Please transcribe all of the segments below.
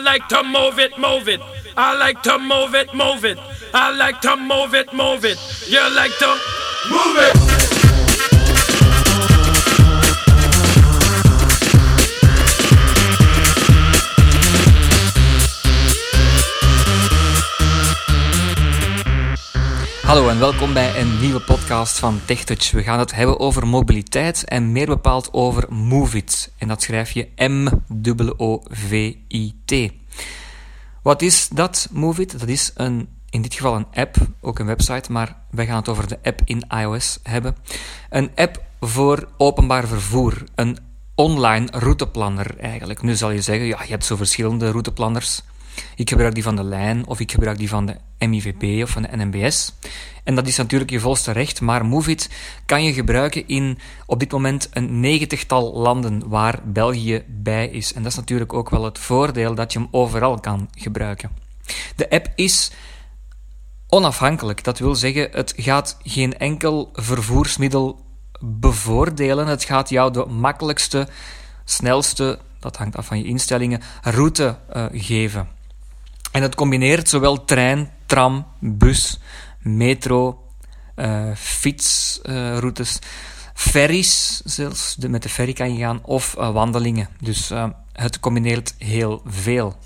I like to move it, move it. I like to move it, move it. I like to move it, move it. You like to move it. Hallo en welkom bij een nieuwe podcast van TechTouch. We gaan het hebben over mobiliteit en meer bepaald over Movit. En dat schrijf je M-O-V-I-T. Wat is dat, Movit? Dat is een, in dit geval een app, ook een website, maar wij gaan het over de app in iOS hebben. Een app voor openbaar vervoer. Een online routeplanner eigenlijk. Nu zal je zeggen, ja, je hebt zo verschillende routeplanners. Ik gebruik die van de lijn of ik gebruik die van de MIVB of van de NMBS. En dat is natuurlijk je volste recht, maar Movit kan je gebruiken in op dit moment een negentigtal landen waar België bij is. En dat is natuurlijk ook wel het voordeel dat je hem overal kan gebruiken. De app is onafhankelijk. Dat wil zeggen, het gaat geen enkel vervoersmiddel bevoordelen. Het gaat jou de makkelijkste, snelste, dat hangt af van je instellingen, route uh, geven. En het combineert zowel trein, tram, bus, metro, uh, fietsroutes, ferries zelfs, de, met de ferry kan je gaan, of uh, wandelingen. Dus het combineert heel veel.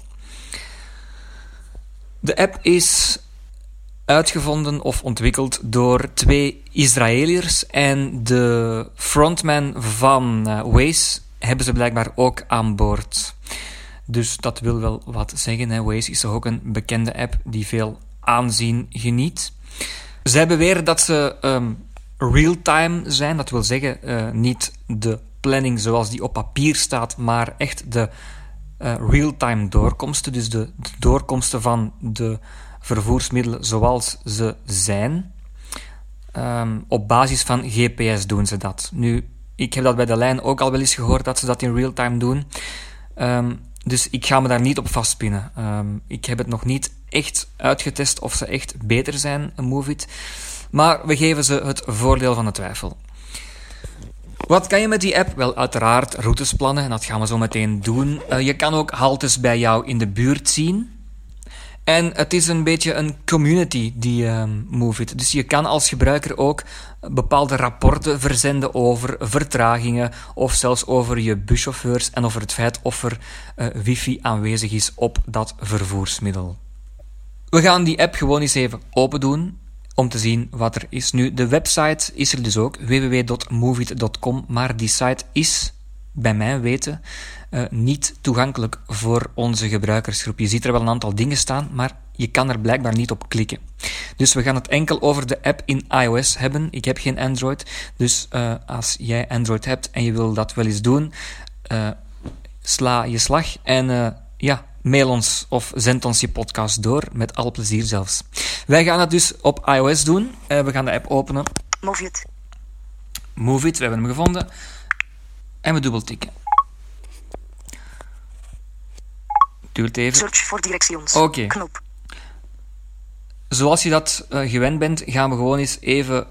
De app is uitgevonden of ontwikkeld door twee Israëliërs en de frontman van Waze hebben ze blijkbaar ook aan boord. Dus dat wil wel wat zeggen. Hè. Waze is ook een bekende app die veel aanzien geniet. Zij beweren dat ze um, real-time zijn. Dat wil zeggen, uh, niet de planning zoals die op papier staat, maar echt de uh, real-time doorkomsten. Dus de, de, doorkomsten van de vervoersmiddelen zoals ze zijn. Um, op basis van GPS doen ze dat. Nu, ik heb dat bij de lijn ook al wel eens gehoord dat ze dat in real-time doen. Um, dus ik ga me daar niet op vastpinnen. Um, ik heb het nog niet echt uitgetest of ze echt beter zijn, een Movit. Maar we geven ze het voordeel van de twijfel. Wat kan je met die app? Wel, uiteraard routes plannen, en dat gaan we zo meteen doen. Uh, je kan ook haltes bij jou in de buurt zien. En het is een beetje een community, die um, Movit. Dus je kan als gebruiker ook bepaalde rapporten verzenden over vertragingen of zelfs over je buschauffeurs en over het feit of er uh, wifi aanwezig is op dat vervoersmiddel. We gaan die app gewoon eens even open doen om te zien wat er is. Nu, de website is er dus ook, www.movit.com, maar die site is bij mijn weten uh, niet toegankelijk voor onze gebruikersgroep. Je ziet er wel een aantal dingen staan, maar je kan er blijkbaar niet op klikken. Dus we gaan het enkel over de app in iOS hebben. Ik heb geen Android, dus uh, als jij Android hebt en je wil dat wel eens doen, uh, sla je slag en ja, mail ons of zend ons je podcast door, met al plezier zelfs. Wij gaan het dus op iOS doen. we gaan de app openen. Move it. Move it, we hebben hem gevonden. En we dubbeltikken. Duurt even. Search voor directions. Oké. Okay. Knop. Zoals je dat uh, gewend bent, gaan we gewoon eens even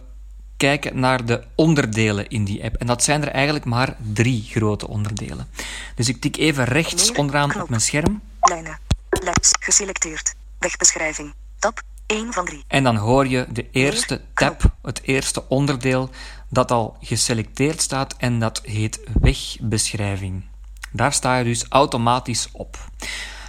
kijken naar de onderdelen in die app. En dat zijn er eigenlijk maar drie grote onderdelen. Dus ik tik even rechts onderaan knop. op mijn scherm. Lijnen. Legs. Geselecteerd. Wegbeschrijving. Tab 1 van 3. En dan hoor je de eerste tab, het eerste onderdeel, dat al geselecteerd staat en dat heet wegbeschrijving. Daar sta je dus automatisch op.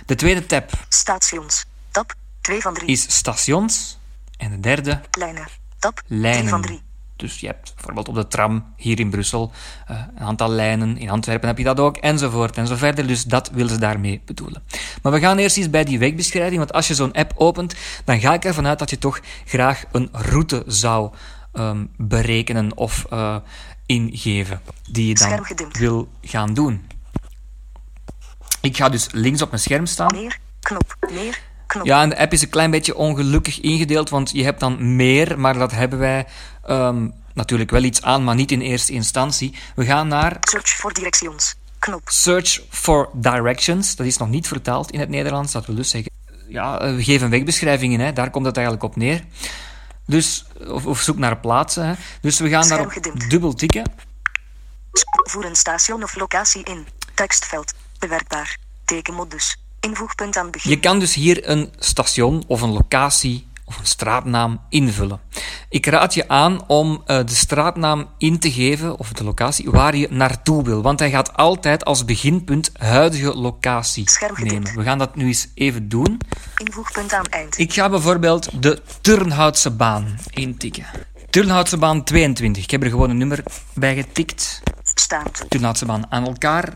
De tweede tab Stations. Tab 2 van 3. is stations. En de derde, Lijnen. Tab 3 lijnen. van 3. Dus je hebt bijvoorbeeld op de tram hier in Brussel uh, een aantal lijnen. In Antwerpen heb je dat ook, enzovoort en zo verder. Dus dat willen ze daarmee bedoelen. Maar we gaan eerst eens bij die wegbeschrijving. Want als je zo'n app opent, dan ga ik ervan uit dat je toch graag een route zou um, berekenen of uh, ingeven. Die je dan wil gaan doen. Ik ga dus links op mijn scherm staan. Meer. Knop. Meer. Knop. Ja, en de app is een klein beetje ongelukkig ingedeeld, want je hebt dan meer, maar dat hebben wij um, natuurlijk wel iets aan, maar niet in eerste instantie. We gaan naar Search voor directions. Knop. Search for Directions. Dat is nog niet vertaald in het Nederlands, dat wil dus zeggen... Ja, we geven wegbeschrijvingen, hè. daar komt het eigenlijk op neer. Dus, of, of zoek naar plaatsen. Hè. Dus we gaan daarop dubbel tikken. Voer een station of locatie in. Tekstveld. Bewerkbaar. Tekenmodus. Invoegpunt aan begin. Je kan dus hier een station of een locatie of een straatnaam invullen. Ik raad je aan om uh, de straatnaam in te geven, of de locatie, waar je naartoe wil. Want hij gaat altijd als beginpunt huidige locatie nemen. We gaan dat nu eens even doen. Invoegpunt aan eind. Ik ga bijvoorbeeld de Turnhoutse baan intikken. Turnhoutse baan 22. Ik heb er gewoon een nummer bij getikt. Staand. Turnhoutse baan aan elkaar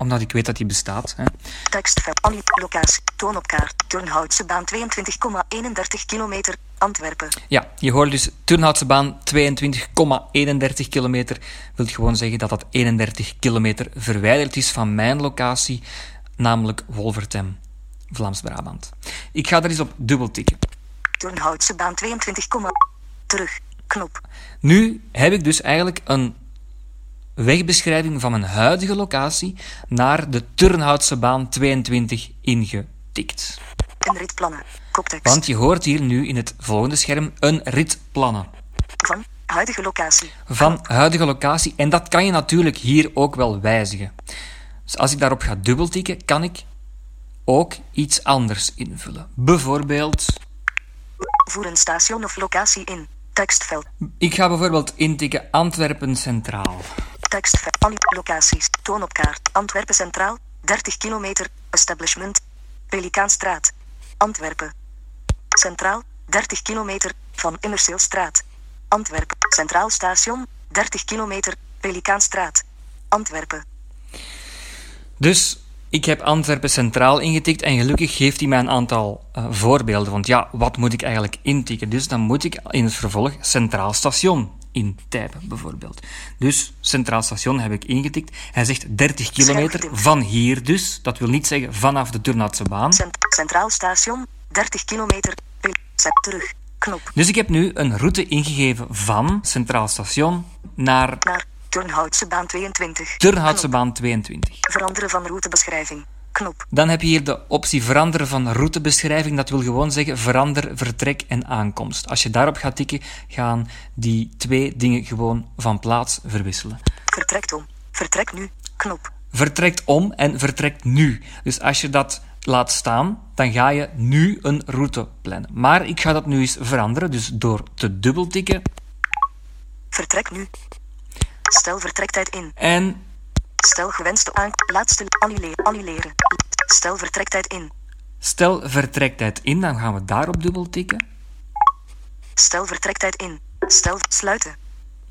omdat ik weet dat die bestaat. Hè. Tekstveld, locatie, toon op kaart, Turnhoutse baan 22,31 kilometer, Antwerpen. Ja, je hoort dus Turnhoutse baan 22,31 kilometer. Wil gewoon zeggen dat dat 31 kilometer verwijderd is van mijn locatie, namelijk Wolvertem, Vlaams-Brabant. Ik ga er eens op dubbel tikken. Turnhoutse baan 22, terug, knop. Nu heb ik dus eigenlijk een wegbeschrijving van mijn huidige locatie naar de Turnhoutse baan 22 ingetikt. Een ritplannen. Koptekst. Want je hoort hier nu in het volgende scherm een ritplannen. Van huidige locatie. Van huidige locatie. En dat kan je natuurlijk hier ook wel wijzigen. Dus als ik daarop ga dubbeltikken, kan ik ook iets anders invullen. Bijvoorbeeld... Voer een station of locatie in. Tekstveld. Ik ga bijvoorbeeld intikken Antwerpen Centraal. Alle locaties. Toon op kaart. Antwerpen Centraal. 30 kilometer. Establishment. Pelikaanstraat. Antwerpen. Centraal. 30 kilometer. Van Immerseelstraat. Antwerpen. Centraal station. 30 kilometer. Pelikaanstraat. Antwerpen. Dus ik heb Antwerpen Centraal ingetikt en gelukkig geeft hij mij een aantal uh, voorbeelden. Want ja, wat moet ik eigenlijk intikken? Dus dan moet ik in het vervolg Centraal Station intypen, bijvoorbeeld. Dus Centraal Station heb ik ingetikt. Hij zegt 30 kilometer van hier dus. Dat wil niet zeggen vanaf de Turnhoutse baan. Centraal Station, 30 kilometer, terug, knop. Dus ik heb nu een route ingegeven van Centraal Station naar... Naar Turnhoutse baan 22. Turnhoutse baan 22. Veranderen van routebeschrijving. Knop. Dan heb je hier de optie veranderen van routebeschrijving. Dat wil gewoon zeggen verander vertrek en aankomst. Als je daarop gaat tikken, gaan die twee dingen gewoon van plaats verwisselen. Vertrekt om. Vertrek nu. Knop. Vertrekt om en vertrekt nu. Dus als je dat laat staan, dan ga je nu een route plannen. Maar ik ga dat nu eens veranderen, dus door te dubbeltikken. Vertrek nu. Stel vertrektijd in. En Stel gewenste aan. Laatste annuleren. annuleren. Stel vertrektijd in. Stel vertrektijd in, dan gaan we daarop dubbel tikken. Stel vertrektijd in. Stel sluiten.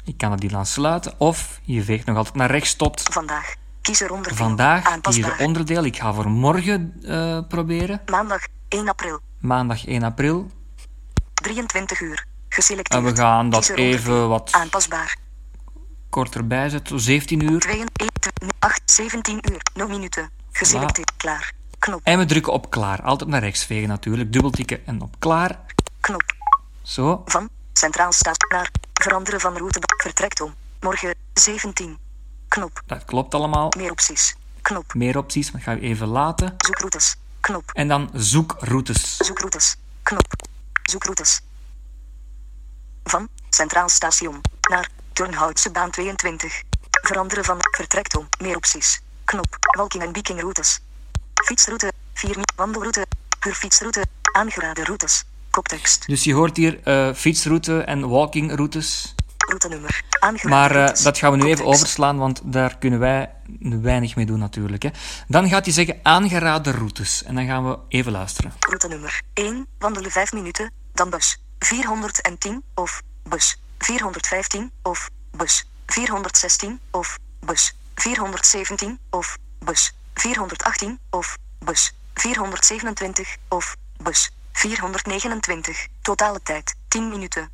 Ik kan het die dan sluiten of je veegt nog altijd naar rechts tot. Vandaag. Kies er onderdeel. Vandaag kies er onderdeel. Ik ga voor morgen uh, proberen. Maandag 1 april. Maandag 1 april. 23 uur. Geselecteerd. En we gaan dat even wat. Aanpasbaar korter bijzetten, 17 uur. 2, 8, 17 uur, 0 minuten. Geselecteerd, klaar. Knop. En we drukken op klaar. Altijd naar rechts vegen natuurlijk. Dubbeltikken en op klaar. Knop. Zo. Van Centraal staat naar veranderen van route. Vertrekt om. Morgen 17. Knop. Dat klopt allemaal. Meer opties. Knop. Meer opties, maar ga je even laten. Zoekroutes. Knop. En dan zoekroutes. Zoekroutes. Knop. Zoekroutes. Van Centraal Station naar Turnhoutse baan 22. Veranderen van vertrekt om. Meer opties. Knop. Walking en biking routes. Fietsroute. 4 wandelroute. Huurfietsroute. Aangeraden routes. Koptekst. Dus je hoort hier uh, fietsroute en walking routes. Routenummer. Maar uh, dat gaan we nu even overslaan, want daar kunnen wij weinig mee doen natuurlijk. Hè. Dan gaat hij zeggen aangeraden routes. En dan gaan we even luisteren. Routenummer 1. Wandelen 5 minuten. Dan bus 410 of bus 415 of bus 416 of bus 417 of bus 418 of bus 427 of bus 429. Totale tijd 10 minuten.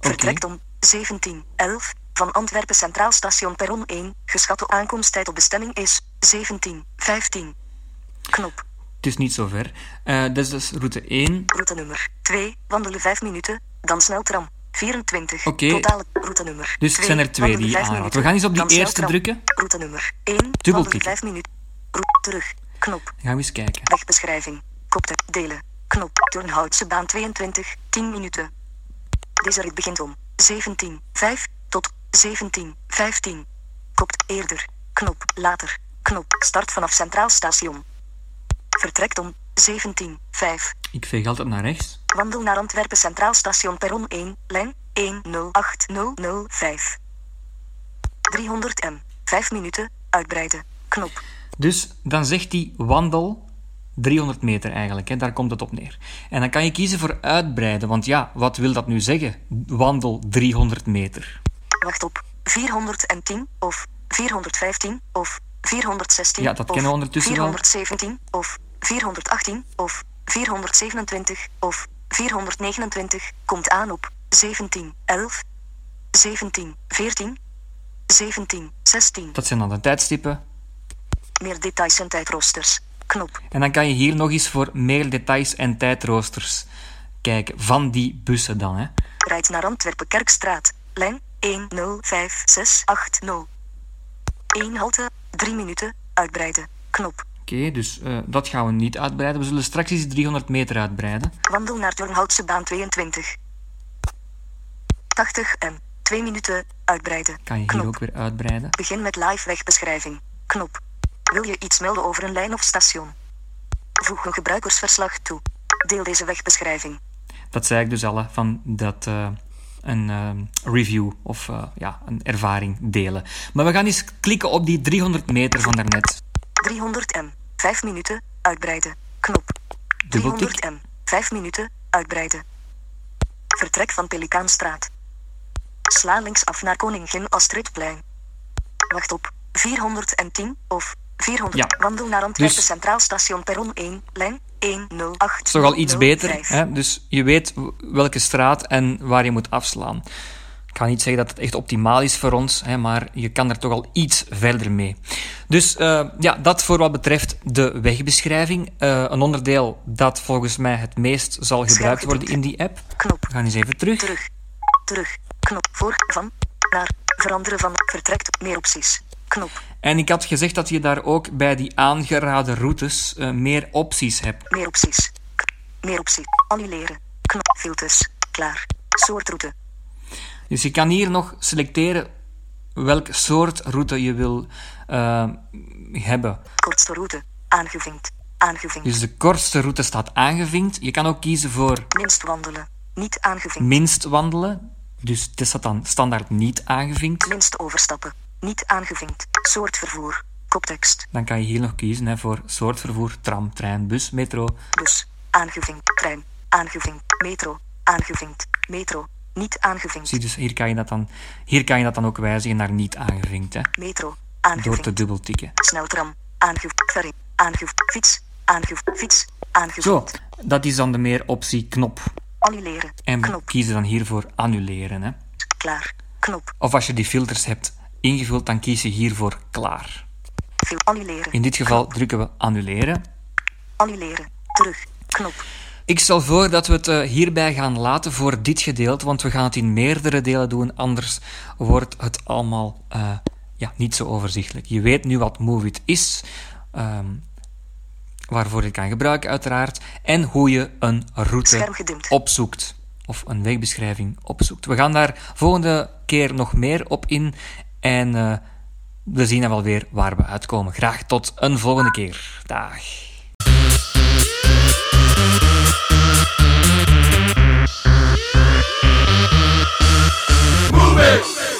Vertrekt om 1711 van Antwerpen Centraal Station Perron 1. Geschatte aankomsttijd op bestemming is 1715. Knop. Het is niet zo ver. Uh, dat is dus route 1. Route nummer 2. Wandelen 5 minuten. Dan sneltram. 24. Oké. Okay. Totale routenummer. Dus het zijn er twee die je aanhaalt. We gaan eens op die eerste drukken. Routenummer 1. Dubbelklik. 5 minuten. Route terug. Knop. Dan gaan we eens kijken. Wegbeschrijving. Kopte. Delen. Knop. Turnhoutse baan 22. 10 minuten. Deze rit begint om 17. 5 tot 17. 15. Kopt eerder. Knop. Later. Knop. Start vanaf Centraal Station. Vertrekt om 17, 5. Ik veeg altijd naar rechts. Wandel naar Antwerpen Centraal Station Perron 1, lijn 108005. 300 m. 5 minuten, uitbreiden. Knop. Dus dan zegt hij wandel 300 meter eigenlijk, hè? daar komt het op neer. En dan kan je kiezen voor uitbreiden, want ja, wat wil dat nu zeggen? Wandel 300 meter. Wacht op 410 of 415 of 416 Ja, dat of kennen we ondertussen wel. 417 of 418 of 427 of 429 komt aan op 17, 11, 17, 14, 17, 16. Dat zijn dan de tijdstippen. Meer details en tijdroosters. Knop. En dan kan je hier nog eens voor meer details en tijdroosters kijken van die bussen dan. Hè. Rijdt naar Antwerpen Kerkstraat. Lijn 105680. 1 halte, 3 minuten, uitbreiden. Knop. Oké, dus eh, dat gaan we niet uitbreiden. We zullen straks eens 300 meter uitbreiden. Wandel naar Turnhoutse baan 22. 80 en 2 minuten, uitbreiden. Kan je hier ook weer uitbreiden. Begin met live wegbeschrijving. Knop. Wil je iets melden over een lijn of station? Voeg een gebruikersverslag toe. Deel deze wegbeschrijving. Dat zei ik dus al, van dat eh, een eh, review of ja, een ervaring delen. Maar we gaan eens klikken op die 300 meter van daarnet. 300 m. 5 minuten, uitbreiden. Knop. Dubbeltik. 300 m. 5 minuten, uitbreiden. Vertrek van Pelikaanstraat. Sla linksaf naar Koningin Astridplein. Wacht op 410 of 400. Ja. Wandel naar Antwerpen Dus- Centraal Station Perron 1, lijn 108. Dat is toch al iets beter. Hè? Dus je weet welke straat en waar je moet afslaan. Ik ga niet zeggen dat het echt optimaal is voor ons, hè, maar je kan er toch al iets verder mee. Dus eh, ja, dat voor wat betreft de wegbeschrijving. Eh, een onderdeel dat volgens mij het meest zal gebruikt worden in die app. Knop. We gaan eens even terug. Terug. Terug. Knop. Voor. Van. Naar. Veranderen van. Vertrekt. Meer opties. Knop. En ik had gezegd dat je daar ook bij die aangeraden routes eh, meer opties hebt. Meer opties. Meer opties. Annuleren. Knop. Filters. Klaar. Soortroute. Dus je kan hier nog selecteren welk soort route je wil eh, hebben. Kortste route. Aangevinkt. Aangevinkt. Dus de kortste route staat aangevinkt. Je kan ook kiezen voor Minst wandelen. Niet aangevinkt. minst wandelen. Dus dit staat dan standaard niet aangevinkt. Minst overstappen. Niet aangevinkt. Soort vervoer. Koptekst. Dan kan je hier nog kiezen hè, voor soort vervoer, tram, trein, bus, metro. Bus. Aangevinkt. Trein. Aangevinkt. Metro. Aangevinkt. Metro. Niet aangevinkt. Zie, dus hier kan je dat dan, hier kan je dat dan ook wijzigen naar niet aangevinkt. Hè, Metro. door Aangevinkt. te dubbeltikken. Sneltram. Aangevinkt. Aangevinkt. Fiets. Aangevinkt. Fiets. Aangevinkt. Zo, dat is dan de meer optie knop. Annuleren. En we Knop. kiezen dan hiervoor annuleren. Hè. Klaar. Knop. Of als je die filters hebt ingevuld, dan kies je hiervoor klaar. Annuleren. In dit geval drukken we annuleren. Annuleren. Terug. Knop. Ik stel voor dat we het eh, hierbij gaan laten voor dit gedeelte, want we gaan het in meerdere delen doen, anders wordt het allemaal eh, ja, niet zo overzichtelijk. Je weet nu wat Moveit is, ehm, waarvoor je het kan gebruiken uiteraard, en hoe je een route opzoekt, of een wegbeschrijving opzoekt. We gaan daar volgende keer nog meer op in en eh, we zien dan wel weer waar we uitkomen. Graag tot een volgende keer. Dag. Remix.